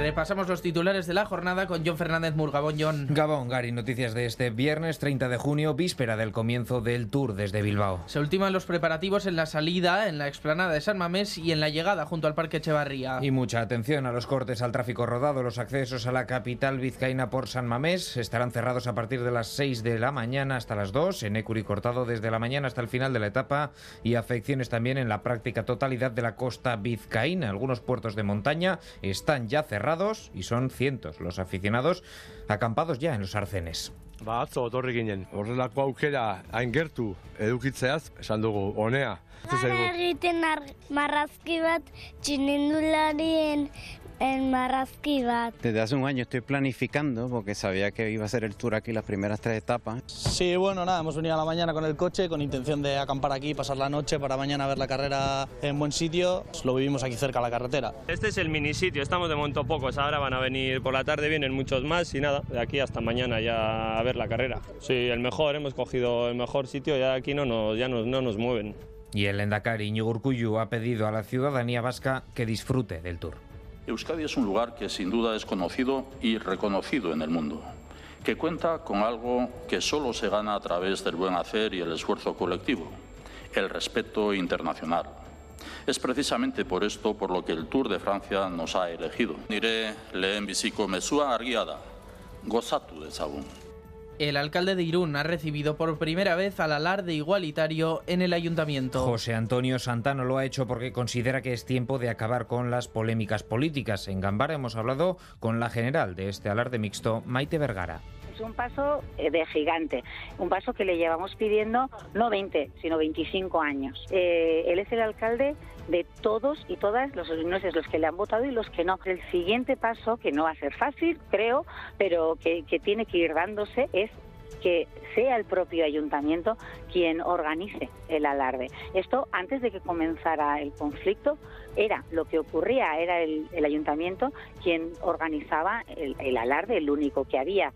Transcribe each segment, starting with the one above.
Repasamos los titulares de la jornada con John Fernández Murgabón. John. Gabón, Gary, noticias de este viernes 30 de junio, víspera del comienzo del Tour desde Bilbao. Se ultiman los preparativos en la salida, en la explanada de San Mamés y en la llegada junto al Parque Echevarría. Y mucha atención a los cortes al tráfico rodado. Los accesos a la capital vizcaína por San Mamés estarán cerrados a partir de las 6 de la mañana hasta las 2, en Ecuri cortado desde la mañana hasta el final de la etapa y afecciones también en la práctica totalidad de la costa vizcaína. Algunos puertos de montaña están ya cerrados y son cientos los aficionados acampados ya en los arcenes. Ba, atzo otorri ginen. Horrelako aukera hain gertu edukitzeaz, esan dugu, honea. Gara egiten marrazki bat txinindularien en Marrazki bat. Desde hace un año estoy planificando porque sabía que iba a ser el tour aquí las primeras tres etapas. Sí, bueno, nada, hemos venido a la mañana con el coche con intención de acampar aquí, pasar la noche para mañana ver la carrera en buen sitio. Lo vivimos aquí cerca a la carretera. Este es el mini sitio, estamos de momento pocos, ahora van a venir por la tarde, vienen muchos más y nada, de aquí hasta mañana ya a ver la carrera. Sí, el mejor, hemos cogido el mejor sitio, ya aquí no nos, ya no, no nos mueven. Y el Endacari Iñigo Urkullu ha pedido a la ciudadanía vasca que disfrute del tour. Euskadi es un lugar que sin duda es conocido y reconocido en el mundo, que cuenta con algo que solo se gana a través del buen hacer y el esfuerzo colectivo, el respeto internacional. Es precisamente por esto por lo que el Tour de Francia nos ha elegido. Nire lehen biziko mezua argia da. Gozatu dezagun. El alcalde de Irún ha recibido por primera vez al alarde igualitario en el ayuntamiento. José Antonio Santano lo ha hecho porque considera que es tiempo de acabar con las polémicas políticas. En Gambara hemos hablado con la general de este alarde mixto, Maite Vergara un paso eh, de gigante, un paso que le llevamos pidiendo no 20, sino 25 años. Eh, él es el alcalde de todos y todas los es los que le han votado y los que no. El siguiente paso, que no va a ser fácil, creo, pero que, tiene que ir dándose, es que sea el propio ayuntamiento quien organice el alarde. Esto antes de que comenzara el conflicto era lo que ocurría, era el, el ayuntamiento quien organizaba el, el alarde, el único que había.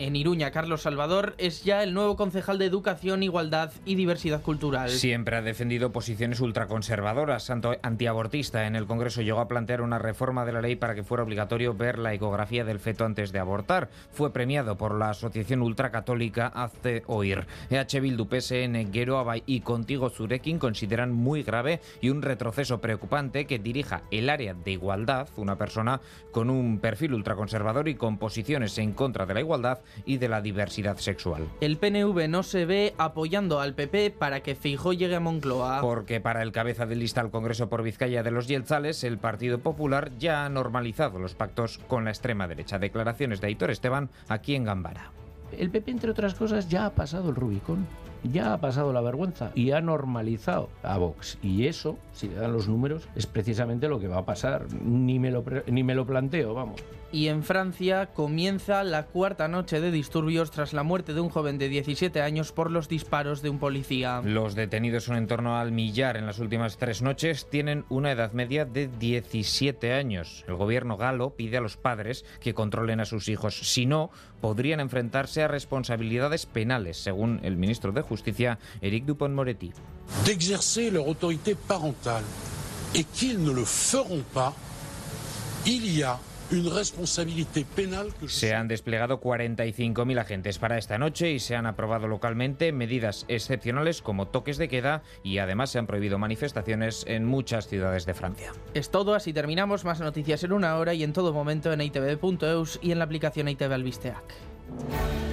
En Iruña, Carlos Salvador es ya el nuevo concejal de Educación, Igualdad y Diversidad Cultural. Siempre ha defendido posiciones ultraconservadoras, antiabortista. En el Congreso llegó a plantear una reforma de la ley para que fuera obligatorio ver la ecografía del feto antes de abortar. Fue premiado por la Asociación Ultracatólica Hazte Oír. EH Bildu, PSN, y Contigo Zurekin consideran muy grave y un retroceso preocupante que dirija el área de igualdad, una persona con un perfil ultraconservador y con posiciones en contra de la igualdad y de la diversidad sexual. El PNV no se ve apoyando al PP para que Feijó llegue a Moncloa. Porque para el cabeza de lista al Congreso por Vizcaya de los Yelzales, el Partido Popular ya ha normalizado los pactos con la extrema derecha. Declaraciones de Aitor Esteban aquí en Gambara. El PP, entre otras cosas, ya ha pasado el Rubicón ya ha pasado la vergüenza y ha normalizado a Vox. Y eso, si le dan los números, es precisamente lo que va a pasar. Ni me lo, ni me lo planteo, vamos. Y en Francia comienza la cuarta noche de disturbios tras la muerte de un joven de 17 años por los disparos de un policía. Los detenidos son en torno al millar en las últimas tres noches. Tienen una edad media de 17 años. El gobierno galo pide a los padres que controlen a sus hijos. Si no, podrían enfrentarse a responsabilidades penales, según el ministro de Justicia, Eric Dupont-Moretti. D'exercer leur autorité parentale et qu'ils ne le feront pas, il y a se han desplegado 45.000 agentes para esta noche y se han aprobado localmente medidas excepcionales como toques de queda y además se han prohibido manifestaciones en muchas ciudades de Francia. Es todo, así terminamos. Más noticias en una hora y en todo momento en itv.eus y en la aplicación ITV Albisteac.